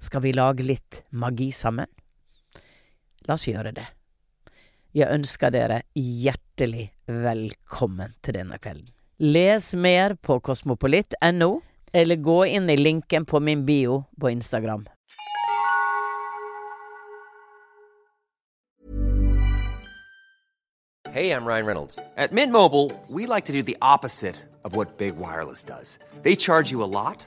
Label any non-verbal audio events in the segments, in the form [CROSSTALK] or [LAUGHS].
Skal vi lage litt magi sammen? La oss gjøre det. Jeg ønsker dere hjertelig velkommen til denne kvelden. Les mer på kosmopolitt.no, eller gå inn i linken på min bio på Instagram. Hey, I'm Ryan Reynolds. At Mint Mobile, we like to do the opposite of what Big Wireless does. They charge you a lot,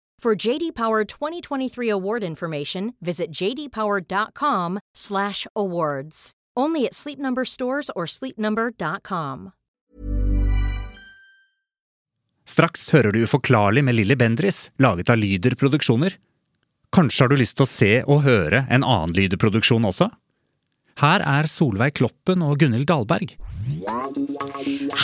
For JD Power 2023 award information, visit jdpower.com/awards. Only at Sleep Number stores or sleepnumber.com. Straks hører du Uforklarlig med Lilly Bendris, laget av Lyder Produksjoner. Kanskje har du lyst til å se og høre en annen Lyder-produksjon også? Her er Solveig Kloppen og Gunhild Dahlberg.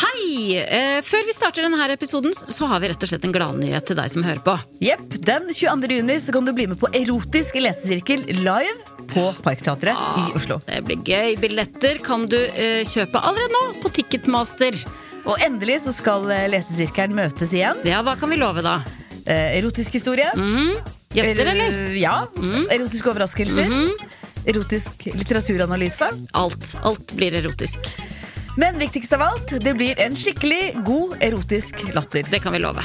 Hei! Eh, før vi starter denne episoden, så har vi rett og slett en gladnyhet til deg som hører på. Jepp. Den 22. juni så kan du bli med på Erotisk lesesirkel live på Parkteatret i Oslo. Det blir gøy. Billetter kan du eh, kjøpe allerede nå på Ticketmaster. Og endelig så skal eh, lesesirkelen møtes igjen. Ja, hva kan vi love da? Eh, erotisk historie. Gjester, eller? Ja. Erotiske overraskelser. Erotisk litteraturanalyse. Alt. Alt blir erotisk. Men viktigst av alt, det blir en skikkelig god erotisk latter. Det kan vi love.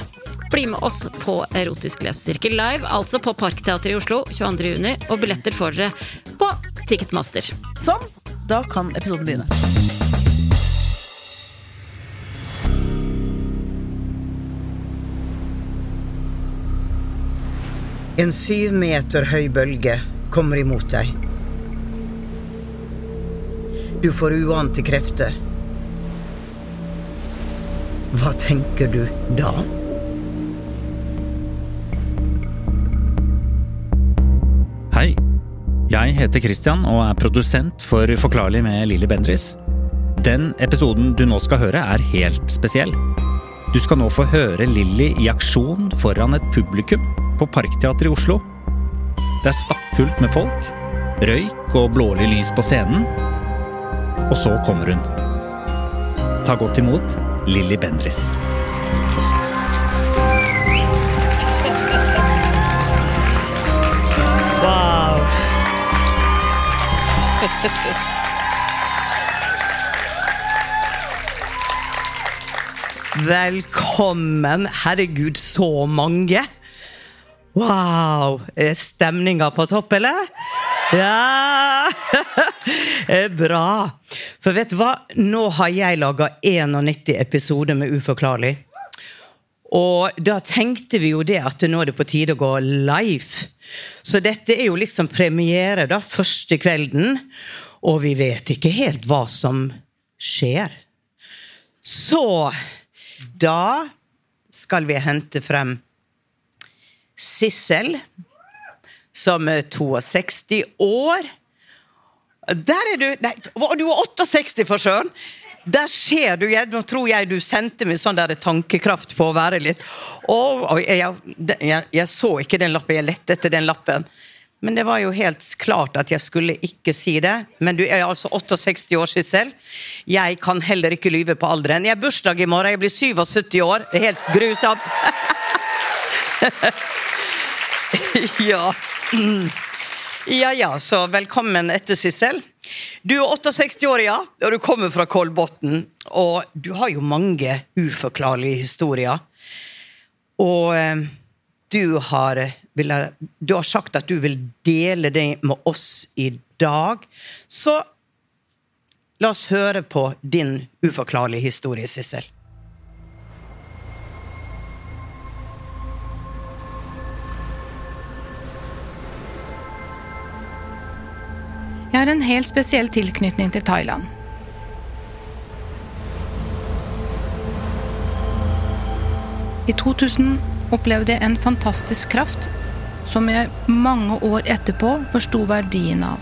Bli med oss på Erotisk lesesirkel live, altså på Parkteatret i Oslo 22. juni. Og billetter får dere på Ticketmaster. Sånn, da kan episoden begynne. En syv meter høy bølge kommer imot deg. Du får uante krefter. Hva tenker du da? Hei. Jeg heter Christian og er produsent for Forklarlig med Lilly Bendris. Den episoden du nå skal høre, er helt spesiell. Du skal nå få høre Lilly i aksjon foran et publikum på Parkteatret i Oslo. Det er stappfullt med folk, røyk og blålig lys på scenen. Og så kommer hun. Ta godt imot Lilly Bendris. Wow! Velkommen. Herregud, så mange. Wow! Er stemninga på topp, eller? Ja! [LAUGHS] Eh, Bra. For vet du hva? Nå har jeg laga 91 episoder med Uforklarlig. Og da tenkte vi jo det at nå er det på tide å gå live. Så dette er jo liksom premiere, da. Første kvelden. Og vi vet ikke helt hva som skjer. Så da skal vi hente frem Sissel, som er 62 år. Der er du! Nei, og du er 68, for søren! Der ser du, jeg, Nå tror jeg du sendte meg sånn der tankekraft på å være litt Å, og jeg, jeg, jeg så ikke den lappen, jeg lette etter den lappen. Men det var jo helt klart at jeg skulle ikke si det. Men du er altså 68 år, Sissel. Jeg kan heller ikke lyve på alderen. Jeg har bursdag i morgen, jeg blir 77 år. Det er helt grusomt. [LAUGHS] ja. Ja ja, så velkommen etter, Sissel. Du er 68 år, ja, og du kommer fra Kolbotn. Og du har jo mange uforklarlige historier. Og eh, du har, du har sagt at du vil dele det med oss i dag. Så la oss høre på din uforklarlige historie, Sissel. Jeg har en helt spesiell tilknytning til Thailand. I 2000 opplevde jeg en fantastisk kraft som jeg mange år etterpå forsto verdien av.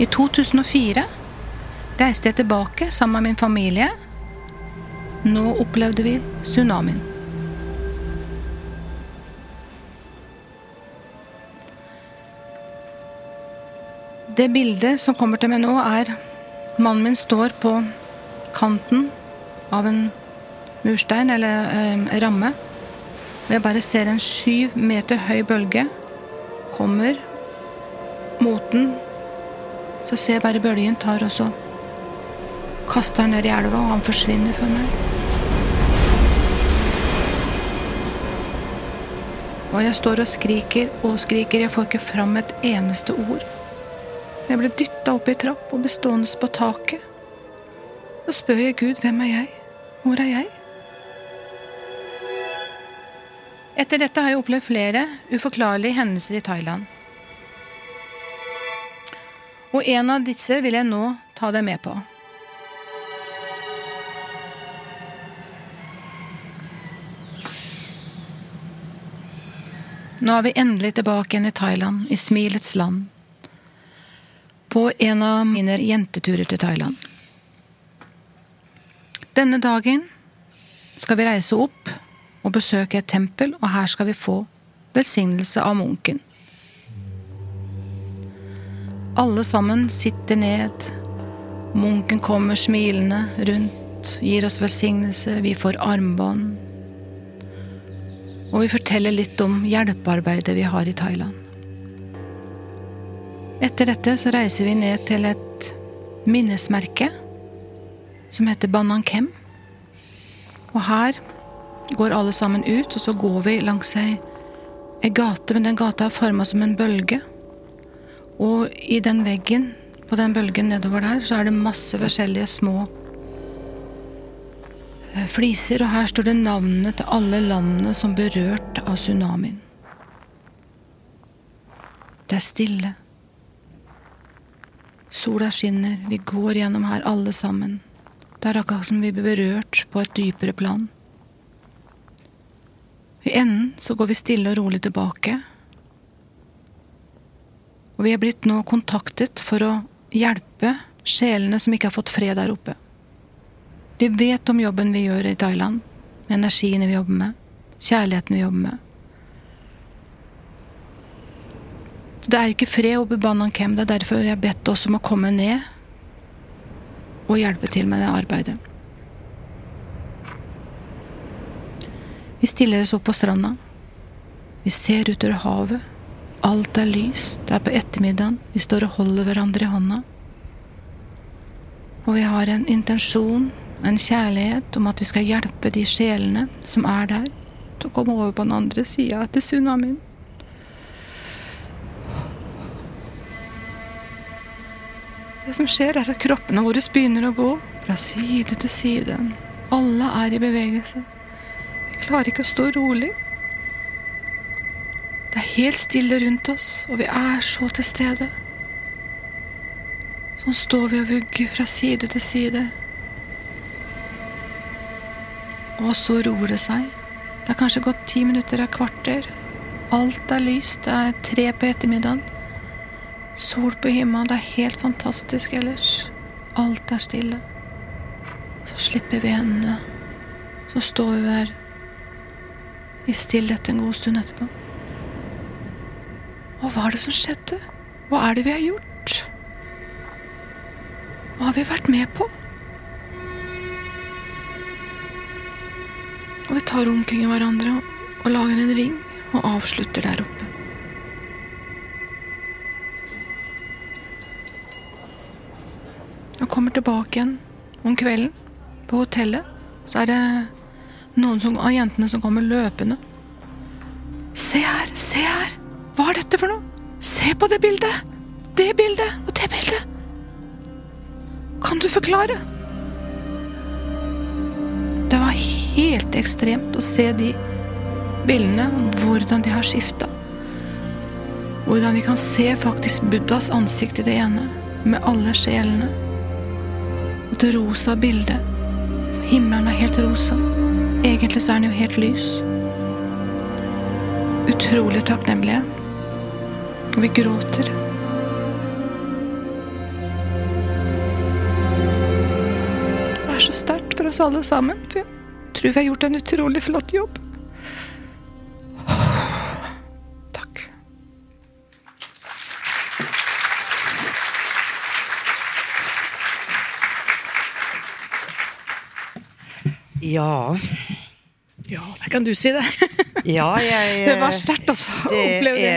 I 2004 reiste jeg tilbake sammen med min familie. Nå opplevde vi tsunamien. Det bildet som kommer til meg nå, er mannen min står på kanten av en murstein eller eh, ramme. Og jeg bare ser en syv meter høy bølge kommer mot den. Så ser jeg bare bølgen tar og så kaster han ned i elva, og han forsvinner for meg. Og jeg står og skriker og skriker, jeg får ikke fram et eneste ord. Jeg ble dytta opp i trapp og ble stående på taket. Da spør jeg Gud, hvem er jeg? Hvor er jeg? Etter dette har jeg opplevd flere uforklarlige hendelser i Thailand. Og en av disse vil jeg nå ta deg med på. Nå er vi endelig tilbake igjen i Thailand, i smilets land. På en av mine jenteturer til Thailand. Denne dagen skal vi reise opp og besøke et tempel, og her skal vi få velsignelse av munken. Alle sammen sitter ned. Munken kommer smilende rundt, gir oss velsignelse, vi får armbånd. Og vi forteller litt om hjelpearbeidet vi har i Thailand. Etter dette så reiser vi ned til et minnesmerke som heter Banankem. Og her går alle sammen ut, og så går vi langs ei, ei gate, men den gata er forma som en bølge. Og i den veggen, på den bølgen nedover der, så er det masse forskjellige små eh, fliser, og her står det navnene til alle landene som berørt av tsunamien. Det er stille. Sola skinner, vi går gjennom her alle sammen. Det er akkurat som vi blir berørt på et dypere plan. I enden så går vi stille og rolig tilbake. Og vi er blitt nå kontaktet for å hjelpe sjelene som ikke har fått fred der oppe. De vet om jobben vi gjør i Thailand, med energiene vi jobber med, kjærligheten vi jobber med. Så det er ikke fred oppe i Banankem. Det er derfor jeg har bedt oss om å komme ned og hjelpe til med det arbeidet. Vi stiller oss opp på stranda. Vi ser utover havet. Alt er lyst. Det er på ettermiddagen. Vi står og holder hverandre i hånda. Og vi har en intensjon, en kjærlighet, om at vi skal hjelpe de sjelene som er der, til å komme over på den andre sida etter tsunamien. Det som skjer, er at kroppene våre begynner å gå fra side til side. Alle er i bevegelse. Vi klarer ikke å stå rolig. Det er helt stille rundt oss, og vi er så til stede. Sånn står vi og vugger fra side til side. Og så roer det seg. Det er kanskje gått ti minutter, et kvarter. Alt er lyst, det er tre på ettermiddagen. Sol på himmelen, det er helt fantastisk ellers. Alt er stille. Så slipper vi hendene. Så står vi der i stillhet en god stund etterpå. Hva var det som skjedde? Hva er det vi har gjort? Hva har vi vært med på? Og vi tar omkring hverandre og, og lager en ring og avslutter der oppe. Kommer tilbake igjen om kvelden på hotellet. Så er det noen som, av jentene som kommer løpende. Se her, se her! Hva er dette for noe? Se på det bildet! Det bildet og det bildet! Kan du forklare? Det var helt ekstremt å se de bildene, hvordan de har skifta. Hvordan vi kan se faktisk Buddhas ansikt i det ene, med alle sjelene. Et rosa bilde. Himmelen er helt rosa. Egentlig så er den jo helt lys. Utrolig takknemlige. Og vi gråter. Det er så sterkt for oss alle sammen. For jeg tror vi har gjort en utrolig flott jobb. Ja. Ja, kan du si det? [LAUGHS] Ja, jeg [LAUGHS] Det var sterkt å oppleve Det det.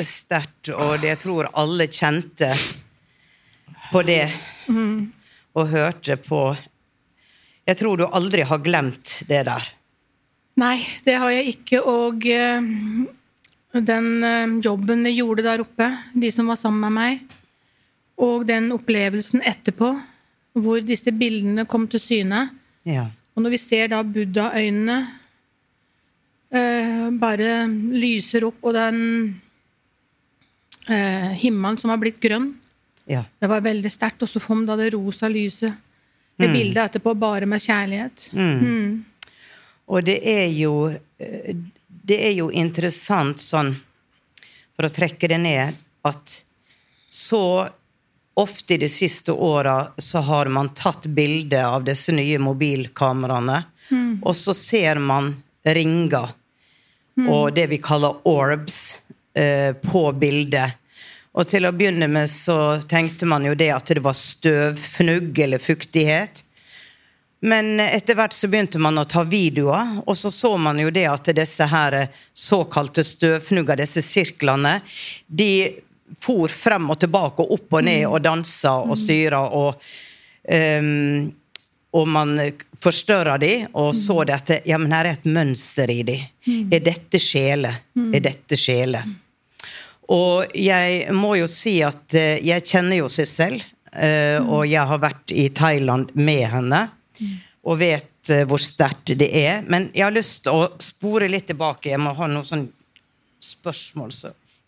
er sterkt, og det tror alle kjente på det. Mm. Og hørte på Jeg tror du aldri har glemt det der. Nei, det har jeg ikke. Og eh, den eh, jobben vi gjorde der oppe, de som var sammen med meg, og den opplevelsen etterpå, hvor disse bildene kom til syne, Ja. Og når vi ser da buddha-øynene eh, bare lyser opp, og den eh, himmelen som har blitt grønn, ja. det var veldig sterkt. Og så kom da det rosa lyset. Det bildet etterpå bare med kjærlighet. Mm. Og det er jo eh, Det er jo interessant sånn, for å trekke det ned, at så ofte i de siste åra så har man tatt bilde av disse nye mobilkameraene, og så ser man ringer og det vi kaller orbs eh, på bildet. Og til å begynne med så tenkte man jo det at det var støvfnugg eller fuktighet. Men etter hvert så begynte man å ta videoer, og så så man jo det at disse her såkalte støvfnugger, disse sirklene, de for frem og tilbake og opp og ned og dansa og styra og um, og man forstørra de og så det at ja, men her er et mønster i de. Er dette sjele? Er dette sjele? Og jeg må jo si at eh, jeg kjenner jo Sissel, selv og jeg har vært i Thailand med henne. Og vet eh, hvor sterkt det er. Men jeg har lyst til å spore litt tilbake. Jeg må ha noen sånne spørsmål, så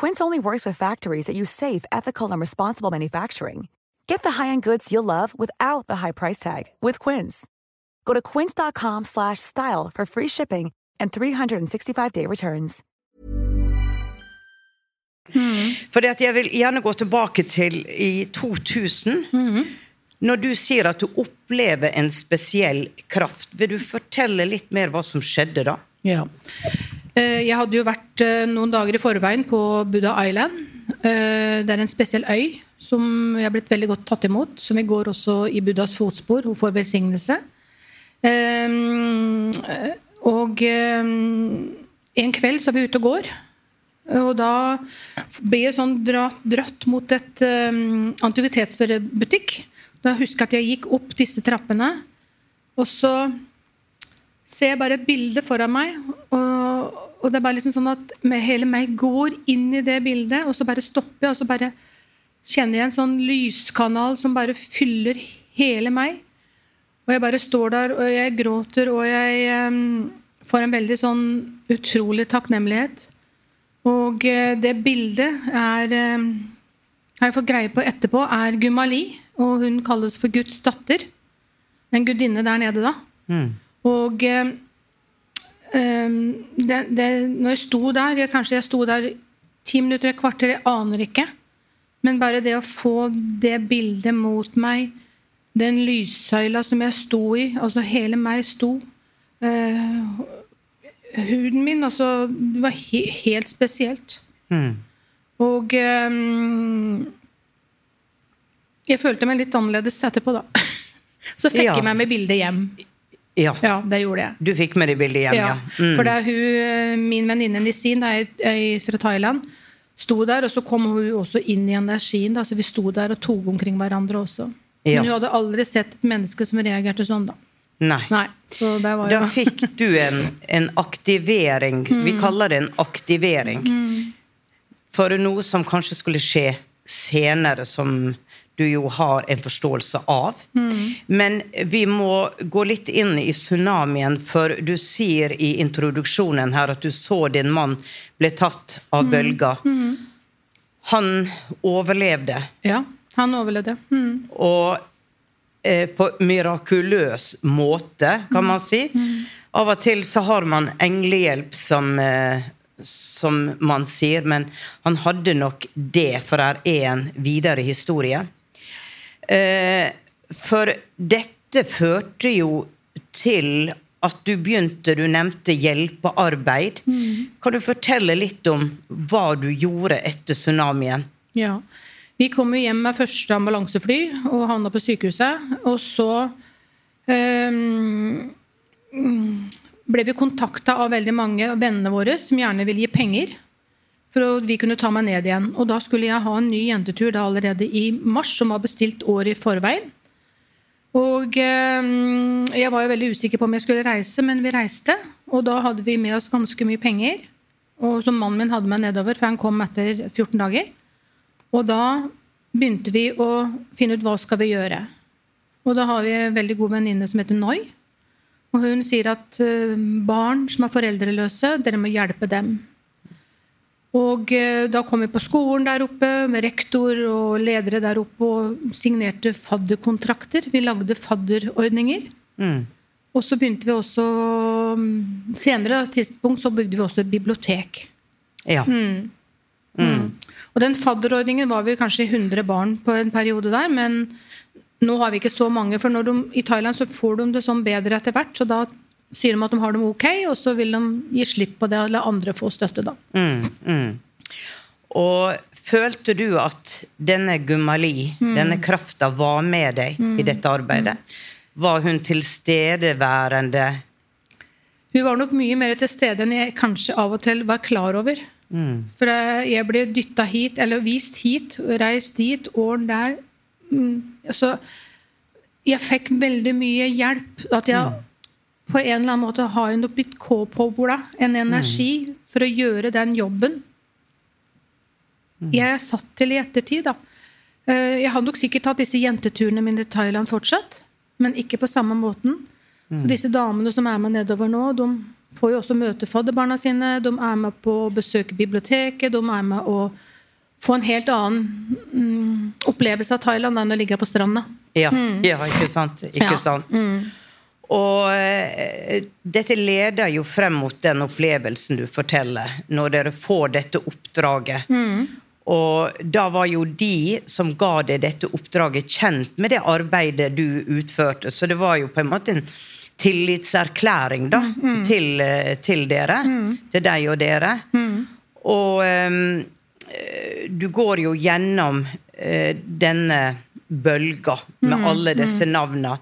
Quince only works with factories that use safe, ethical, and responsible manufacturing. Get the high-end goods you'll love without the high price tag with Quince. Go to quince.com slash style for free shipping and 365-day returns. Fordi at jeg vil gjerne gå tilbake til i 2000. Når du sier at du opplever en spesiell kraft, vil du fortelle litt mer hva som skjedde da? Ja. Eh, Jeg hadde jo vært eh, noen dager i forveien på Buddha Island. Eh, Det er en spesiell øy som jeg har blitt veldig godt tatt imot. Som vi går også i Buddhas fotspor. Hun får velsignelse. Og en kveld så er vi ute og går. Og da ble jeg sånn dratt, mot et antikvitetsbutikk. Da husker jeg at jeg gikk opp disse trappene, og så ser jeg bare et bilde foran meg. Og, og det er bare liksom sånn at hele meg går inn i det bildet, og så bare stopper jeg, og så bare kjenner jeg en sånn lyskanal som bare fyller hele meg. Og jeg bare står der, og jeg gråter, og jeg um, får en veldig sånn utrolig takknemlighet. Og uh, det bildet er um, har jeg fått greie på etterpå, er Gumali. Og hun kalles for Guds datter. En gudinne der nede, da. Og eh, eh, det, det, når jeg sto der jeg, Kanskje jeg sto der ti minutter, et kvarter, jeg aner ikke. Men bare det å få det bildet mot meg, den lyssøyla som jeg sto i, altså hele meg sto eh, Huden min, altså Det var he helt spesielt. Og eh, jeg følte meg litt annerledes etterpå, da. [LAUGHS] Så fikk Ja. jeg med bildet hjem. Ja. Ja, det gjorde jeg. Du fikk med deg bildet hjem, ja. Ja, Mm. For da hun, eh, min venninne Nisin da, fra Thailand sto der, og så kom hun også inn i energien. Da, så vi sto der og tok omkring hverandre også. Ja. Men hun hadde aldri sett et menneske som reagerte sånn, da. Nei. Nei, så det var Da fikk du en, en aktivering. [LAUGHS] Vi Mm. kaller det en aktivering. For noe som kanskje skulle skje senere, som du jo har en forståelse av. Mm. Men vi må gå litt inn i tsunamien, for du sier i introduksjonen her at du så din mann ble tatt av Mm. bølga. Han overlevde. Ja, han overlevde. Mm. Og eh, på mirakuløs måte, kan man si. Av og til så har man englehjelp, som, eh, som man sier, men han hadde nok det, for det er en videre historie. Eh, for dette førte jo til at du begynte, du nevnte hjelpearbeid. Kan du fortelle litt om hva du gjorde etter tsunamien? Ja. Vi kom jo hjem med første ambulansefly og havna på sykehuset. Og så mm, ble vi kontakta av veldig mange av vennene våre som gjerne ville gi penger for at vi kunne ta meg ned igjen. Og da skulle jeg ha en ny jentetur da allerede i mars, som var bestilt året i forveien. Og eh, jeg var jo veldig usikker på om jeg skulle reise, men vi reiste. Og da hadde vi med oss ganske mye penger. Og som mannen min hadde meg nedover, for han kom etter 14 dager. Og da begynte vi å finne ut hva skal vi gjøre. Og da har vi en veldig god venninne som heter Noi. Og hun sier at eh, barn som er foreldreløse, dere må hjelpe dem. Og eh, da kom vi på skolen der oppe med rektor og ledere der oppe og signerte fadderkontrakter. Vi lagde fadderordninger. Og så begynte vi også senere Senere tidspunkt så bygde vi også et bibliotek. Ja. Mm. Mm. Og den fadderordningen var vi kanskje 100 barn på en periode der, men nå har vi ikke så mange. For de, i Thailand så får de det sånn bedre etter hvert, så da sier de at de har dem ok, og så vil de gi slipp på det og la andre få støtte, da. Mm, mm. Og følte du at denne Gumali, Mm. denne krafta, var med deg Mm. i dette arbeidet? Var hun tilstedeværende? Hun var nok mye mer til stede enn jeg kanskje av og til var klar over. Mm. For jeg ble dytta hit, eller vist hit, reist dit, åren der. Mm, Så jeg fikk veldig mye hjelp. At jeg på en eller annen måte har hun blitt påbola en energi for å gjøre den jobben. Jeg er satt til i ettertid, da. Eh, Jeg hadde nok sikkert tatt disse jenteturene mine i Thailand fortsatt. men ikke på samme måten. Så disse damene som er med nedover nå, de får jo også møte fadderbarna sine. De er med på å besøke biblioteket. De er med å få en helt annen mm, opplevelse av Thailand enn å ligge på stranda. Ja, Mm. ja ikke sant? Ikke Ja. sant? Og eh, dette leder jo frem mot den opplevelsen du forteller, når dere får dette oppdraget. Og da var jo de som ga deg dette oppdraget, kjent med det arbeidet du utførte. Så det var jo på en måte en tillitserklæring da, til, eh, til dere. Til deg og dere. Og ehm, eh, du går jo gjennom eh, denne bølga med alle disse navna.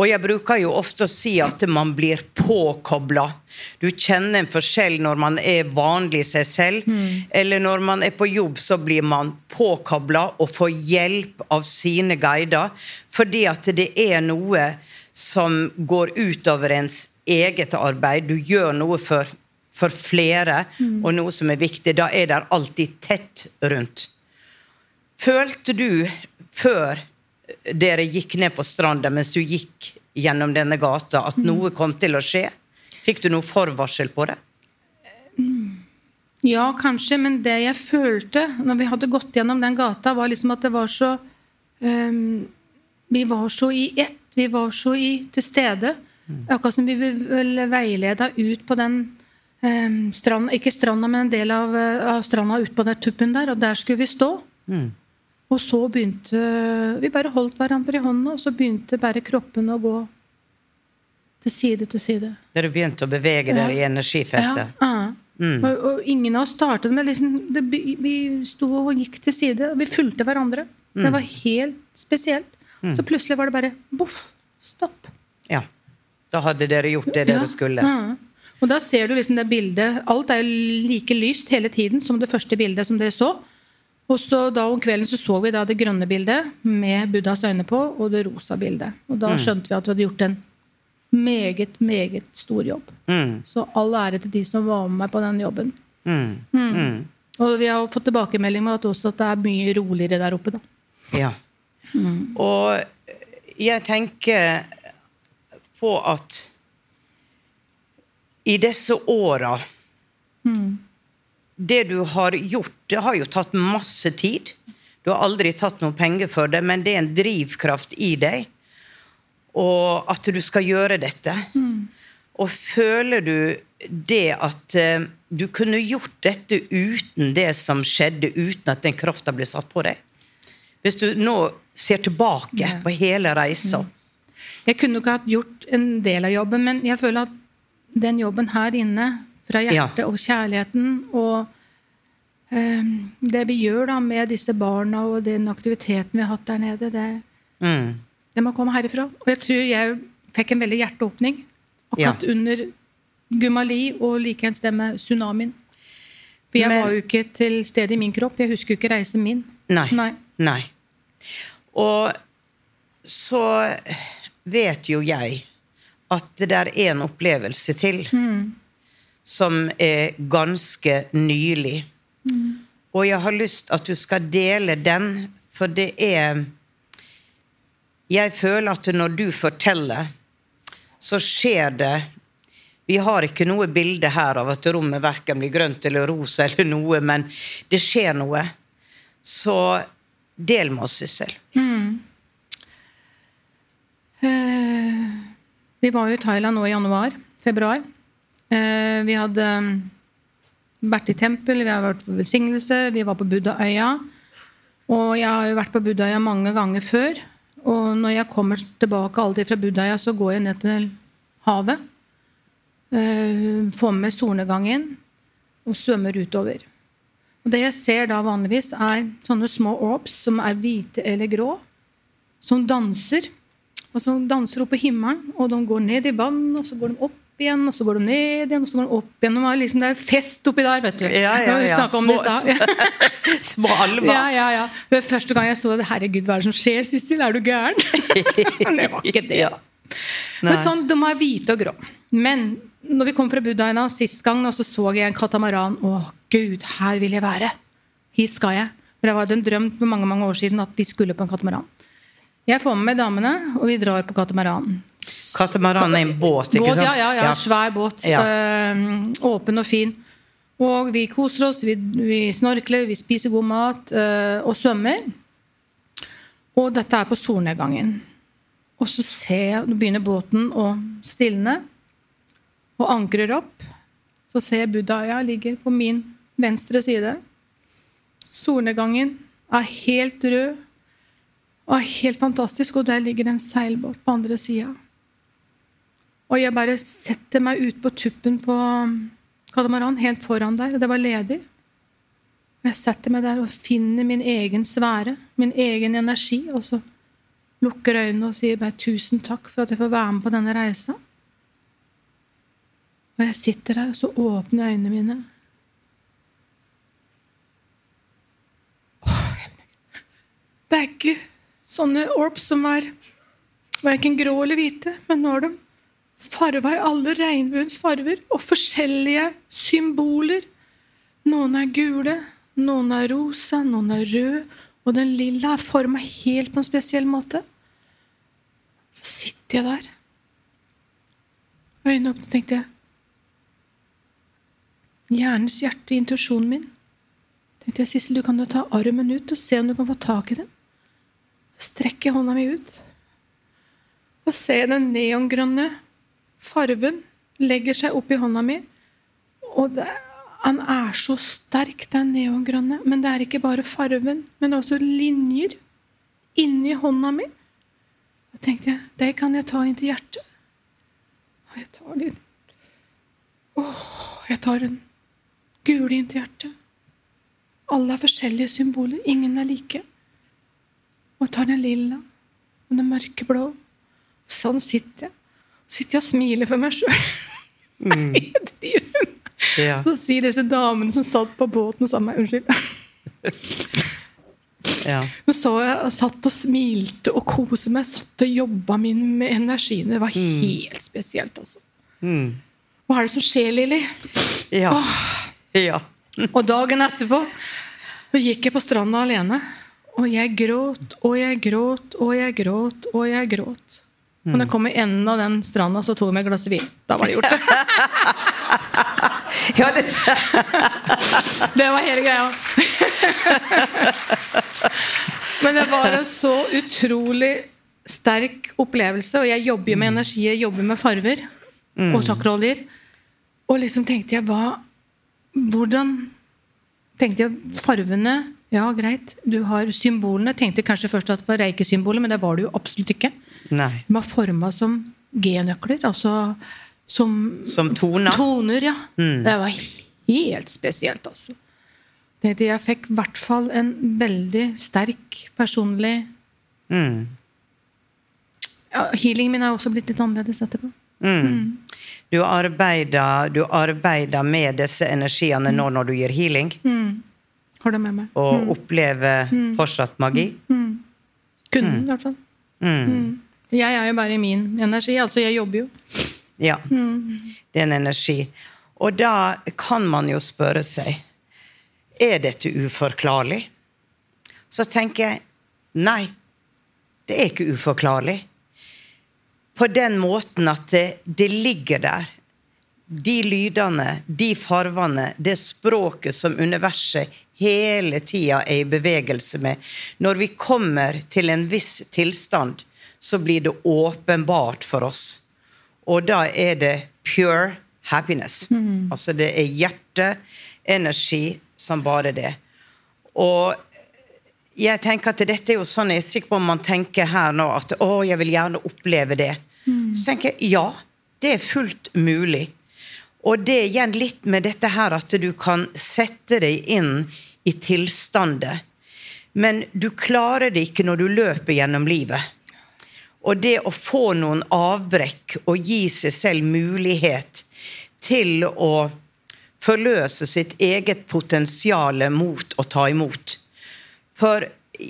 Og jeg bruker jo ofte å si at man blir påkobla. Du kjenner en forskjell når man er vanlig seg selv, eller når man er på jobb, så blir man påkobla og får hjelp av sine guider, fordi at det er noe som går utover ens eget arbeid. Du gjør noe for, for flere, og noe som er viktig. Da er det alltid tett rundt. Følte du før dere gikk ned på stranda, mens du gikk gjennom denne gata, at noe kom til å skje? Fikk du noe forvarsel på det? Ja, kanskje, men det jeg følte når vi hadde gått gjennom den gata, var liksom at det var så um, Vi var så i ett. Vi var så i, til stede. Akkurat som vi ble veileda ut på den um, stranda Ikke stranda, men en del av, eh, av stranda ut på den tuppen der, og der skulle vi stå. Og så begynte Vi bare holdt hverandre i hånda, og så begynte bare kroppen å gå til side til side. Dere begynte å bevege dere i energifeltet? Ja, ja. Og, og ingen av oss startet med liksom, det, vi- sto og gikk til side, og vi fulgte hverandre. Det var helt spesielt. Så plutselig var det bare boff, stopp. Ja. Da hadde dere gjort det Ja, dere skulle? ja. Og da ser du liksom det bildet Alt er jo like lyst hele tiden som det første bildet som dere så. Og så da om kvelden så så vi da det grønne bildet med Buddhas øyne på, og det rosa bildet. Og da skjønte vi at vi hadde gjort en meget, meget stor jobb. Mm, Så all ære til de som var med meg på den jobben. mm, mm. Og vi har fått tilbakemelding med at også at det er mye roligere der oppe. da. Ja. Og jeg tenker på at i disse åra Det du har gjort, det har jo tatt masse tid. Du har aldri tatt noe penger for det, men det er en drivkraft i deg. Og at du skal gjøre dette. Og føler du det at eh, du kunne gjort dette uten det som skjedde, uten at den krafta ble satt på deg? Hvis du nå ser tilbake på hele reisa. Jeg kunne ikke hatt gjort en del av jobben, men jeg føler at den jobben her inne, fra hjertet og kjærligheten og eh, det vi gjør da med disse barna og den aktiviteten vi har hatt der nede, det, Mm. det må komme herifra. Og jeg tror jeg fikk en veldig hjerteåpning akkurat under Gumali og likeens det med tsunamien. For jeg Men- var jo ikke til stede i min kropp. Jeg husker jo ikke reisen min. Nei. Nei. Nei. Og så vet jo jeg at det der er en opplevelse til som er ganske nylig. Og jeg har lyst at du skal dele den, for det er Jeg føler at når du forteller, så skjer det Vi har ikke noe bilde her av at rommet verken blir grønt eller rosa eller noe, men det skjer noe. Så del med oss, Sissel. Eh, vi var jo i Thailand nå i januar, februar. Eh, vi hadde mm, vært i tempel, vi har vært på velsignelse, vi var på Buddhaøya. Og jeg har jo vært på Buddhaøya mange ganger før. Og når jeg kommer tilbake alltid fra Buddhaøya, så går jeg ned til havet. eh, får med solnedgangen og svømmer utover. Og det jeg ser da vanligvis, er sånne små orbs som er hvite eller grå, som danser. Og som danser opp på himmelen, og de går ned i vann, og så går de opp igjen, og så går de ned igjen, og så går de opp igjen. Og liksom, det er fest oppi der, vet du. Ja, ja, ja. Små, om det i Små-. [LAUGHS] Alver. Ja, ja, ja. Var Første gang jeg så det, herregud, hva er det som skjer, Sissel? Er du gæren? [LAUGHS] Men det var ikke det, da. Men sånn, De er hvite og grå. Men når vi kom fra Buddhaina sist gang, så så jeg en katamaran. Å, gud, her vil jeg være! Hit skal jeg. For Det var en drøm for mange mange år siden at vi skulle på en katamaran. Jeg får med meg damene, og vi drar på katamaran. Katamaran er en båt, ikke Båt, sant? ja, ja, ja, svær båt. Ja. Eh, åpen og fin. Og vi koser oss, vi, vi snorkler, vi spiser god mat øh, og svømmer. Og dette er på solnedgangen. Og så ser jeg, nå begynner båten å stilne og ankrer opp. Så ser jeg Buddhaya ligger på min venstre side. Solnedgangen er helt rød og er helt fantastisk, og der ligger en seilbåt på andre sida. Og jeg bare setter meg ut på tuppen på katamaran, helt foran der, og det var ledig. Og jeg setter meg der og finner min egen sfære, min egen energi, og så lukker øynene og sier bare tusen takk for at jeg får være med på denne reisa. Og jeg sitter der, og så åpner jeg øynene mine. Det er ikke sånne orbs som er verken grå eller hvite, men nå er de farva i alle regnbuens farver og forskjellige symboler. Noen er gule, noen er rosa, noen er røde, og den lilla er forma helt på en spesiell måte. Så sitter jeg der, øynene åpne, tenkte jeg. Hjernens hjerte, intuisjonen min. Tenkte jeg, Sissel, du kan jo ta armen ut og se om du kan få tak i den. Strekker hånda mi ut. Og ser den neongrønne farven legger seg opp i hånda mi. Og det, han er så sterk, den neongrønne. Men det er ikke bare farven, men også linjer inni hånda mi. Da tenkte jeg det kan jeg ta inn til hjertet. Og jeg tar den Åh, jeg tar den gule inn til hjertet. Alle er forskjellige symboler. Ingen er like. Og tar den lilla og den mørkeblå. Sånn sitter jeg. Sitter jeg og smiler for meg sjøl. Mm. [LAUGHS] Ja. Så sier disse damene som satt på båten sammen med meg Unnskyld. Ja. Men så jeg satt og smilte og koste meg. Satt og jobba min med energien. Det var helt spesielt, altså. Mm. Hva er det som skjer, Lilly? Ja. [LAUGHS] ja. Og dagen etterpå så gikk jeg på stranda alene. Og jeg gråt og jeg gråt og jeg gråt og jeg gråt. Og når jeg kom i enden av den stranda, så tok jeg meg et glass vin. Da var det gjort. [LAUGHS] ja, det... [LAUGHS] det var hele greia. [LAUGHS] Men det var en så utrolig sterk opplevelse. Og jeg jobber jo med energi, jeg jobber med farver Mm. og chakraoljer. Og liksom tenkte jeg hva Hvordan tenkte jeg farvene Ja, greit, du har symbolene. Tenkte kanskje først at det var reikesymbolet, men det var det jo absolutt ikke. Nei. De var forma som G-nøkler, altså som Som toner? Toner, ja. Mm. Det var helt spesielt, altså. Det, jeg fikk i hvert fall en veldig sterk personlig Mm. ja, Healingen min er også blitt litt annerledes etterpå. Mm. Du arbeider, du arbeider med disse energiene nå når du gir healing, Mm. Har det med meg. og Mm. opplever Mm. fortsatt magi. Mm. Kunden, Mm. i hvert fall. Jeg er jo bare i min energi. Altså, jeg jobber jo. Ja. Mm. Det er en energi. Og da kan man jo spørre seg Er dette uforklarlig? Så tenker jeg nei, det er ikke uforklarlig. På den måten at det, det ligger der. De lydene, de farvene, det språket som universet hele tida er i bevegelse med. Når vi kommer til en viss tilstand, så blir det åpenbart for oss. Og da er det pure happiness. Mm. Altså det er hjerteenergi som bare det. Og jeg tenker at dette er jo sånn, jeg er sikker på om man tenker her nå at å, jeg vil gjerne oppleve det. Mm. Så tenker jeg ja, det er fullt mulig. Og det er igjen litt med dette her at du kan sette deg inn i tilstander. Men du klarer det ikke når du løper gjennom livet. Og det å få noen avbrekk og gi seg selv mulighet til å forløse sitt eget potensial mot å ta imot. For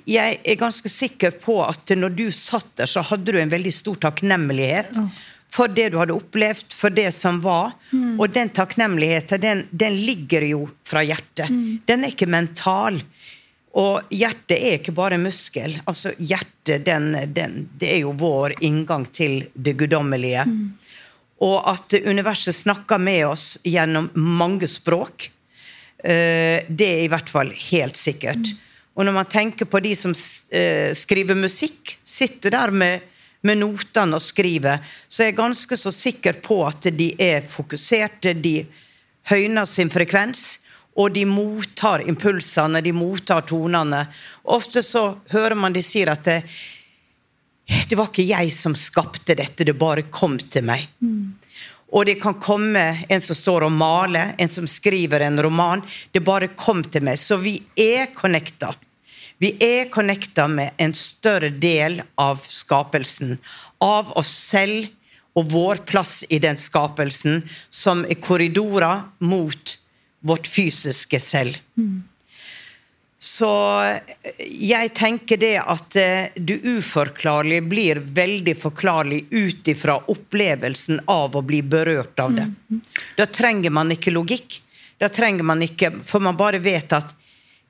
jeg er ganske sikker på at når du satt der, så hadde du en veldig stor takknemlighet for det du hadde opplevd, for det som var. Mm. Og den takknemligheten, den, den ligger jo fra hjertet. Mm. Den er ikke mental. Og hjertet er ikke bare en muskel. Altså Hjertet den, den, det er jo vår inngang til det guddommelige. Og at universet snakker med oss gjennom mange språk, eh, det er i hvert fall helt sikkert. Og når man tenker på de som eh, skriver musikk, sitter der med, med notene og skriver, så er jeg ganske så sikker på at de er fokuserte, de høyner sin frekvens, og de mottar impulsene, de mottar tonene. Ofte så hører man de sier at det, det var ikke jeg som skapte dette, det bare kom til meg. Og det kan komme en som står og maler, en som skriver en roman. Det bare kom til meg. Så vi er connecta. Vi er connecta med en større del av skapelsen. Av oss selv og vår plass i den skapelsen, som er korridorer mot vårt fysiske selv. Så jeg tenker det at det du uforklarlig blir veldig forklarlig ut ifra opplevelsen av å bli berørt av det. Da trenger man ikke logikk. Da trenger man ikke For man bare vet at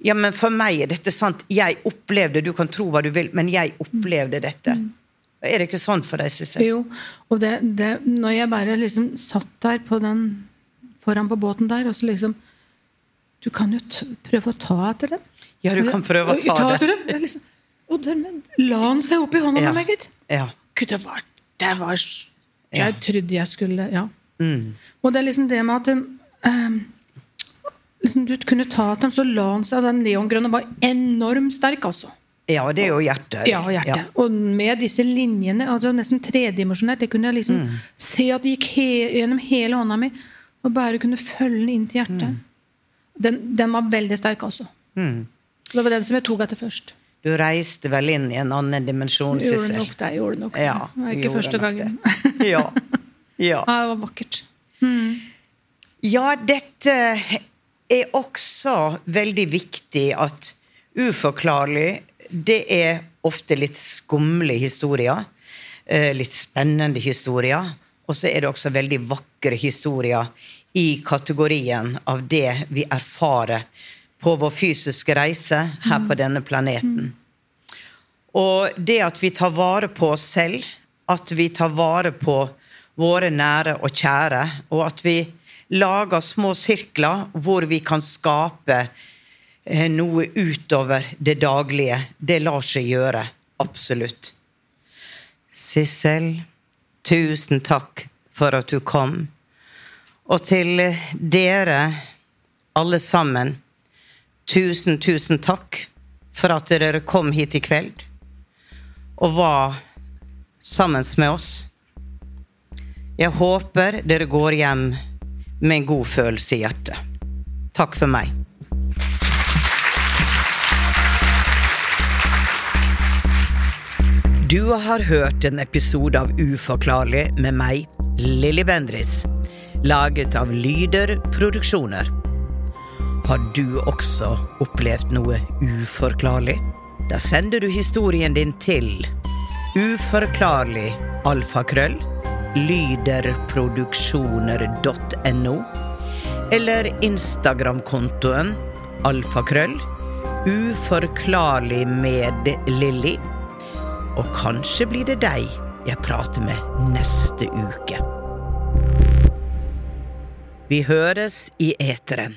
ja, men for meg er dette sant. Jeg opplevde Du kan tro hva du vil, men jeg opplevde dette. Er det ikke sånn for deg, Sissel? Jo, og det, det, når jeg bare liksom satt der på den, foran på båten der, og så liksom Du kan jo prøve å ta etter dem. Ja, du kan prøve å ta, ta etter dem. Liksom, og dermed la han seg opp i hånda Ja. med meg, gitt. Ja. Gud, det var, det var Jeg trodde jeg skulle Ja. Mm. Og det er liksom det med at um, liksom Du kunne ta etter dem, så la han seg Den neongrønne var enormt sterk, altså. Ja, det er jo hjertet. Ja, hjertet. Og med disse linjene, det var nesten tredimensjonert, det kunne jeg liksom Mm. se at det gikk he gjennom hele hånda mi. Og bare kunne følge den inn til hjertet. Den, den var veldig sterk, også. Mm. Det var den som jeg tok etter først. Du reiste vel inn i en annen dimensjon, Sissel? gjorde nok det. gjorde nok det. Ja, det var ikke første gangen. Ja. [LAUGHS] ja. Ja, det var vakkert. Ja, dette er også veldig viktig at uforklarlig Det er ofte litt skumle historier. eh, Litt spennende historier. Og så er det også veldig vakre historier i kategorien av det vi erfarer på vår fysiske reise her på denne planeten. Og det at vi tar vare på oss selv, at vi tar vare på våre nære og kjære, og at vi lager små sirkler hvor vi kan skape eh, noe utover det daglige, det lar seg gjøre. Absolutt. Sissel, tusen takk for at du kom. Og til dere alle sammen, tusen, tusen takk for at dere kom hit i kveld og var sammen med oss. Jeg håper dere går hjem med en god følelse i hjertet. Takk for meg. Du har hørt en episode av Uforklarlig med meg, Lilly Bendris, laget av Lyder Produksjoner. Har du også opplevd noe uforklarlig? Da sender du historien din til uforklarlig alfakrøll lyderproduksjoner.no eller Instagram-kontoen alfakrøll uforklarlig med Lilly. Og kanskje blir det deg jeg prater med neste uke. Vi høres i eteren.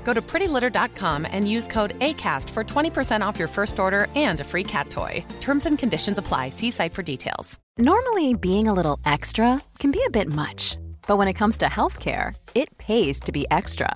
Go to prettylitter.com and use code ACAST for 20% off your first order and a free cat toy. Terms and conditions apply. See site for details. Normally, being a little extra can be a bit much, but when it comes to healthcare, it pays to be extra.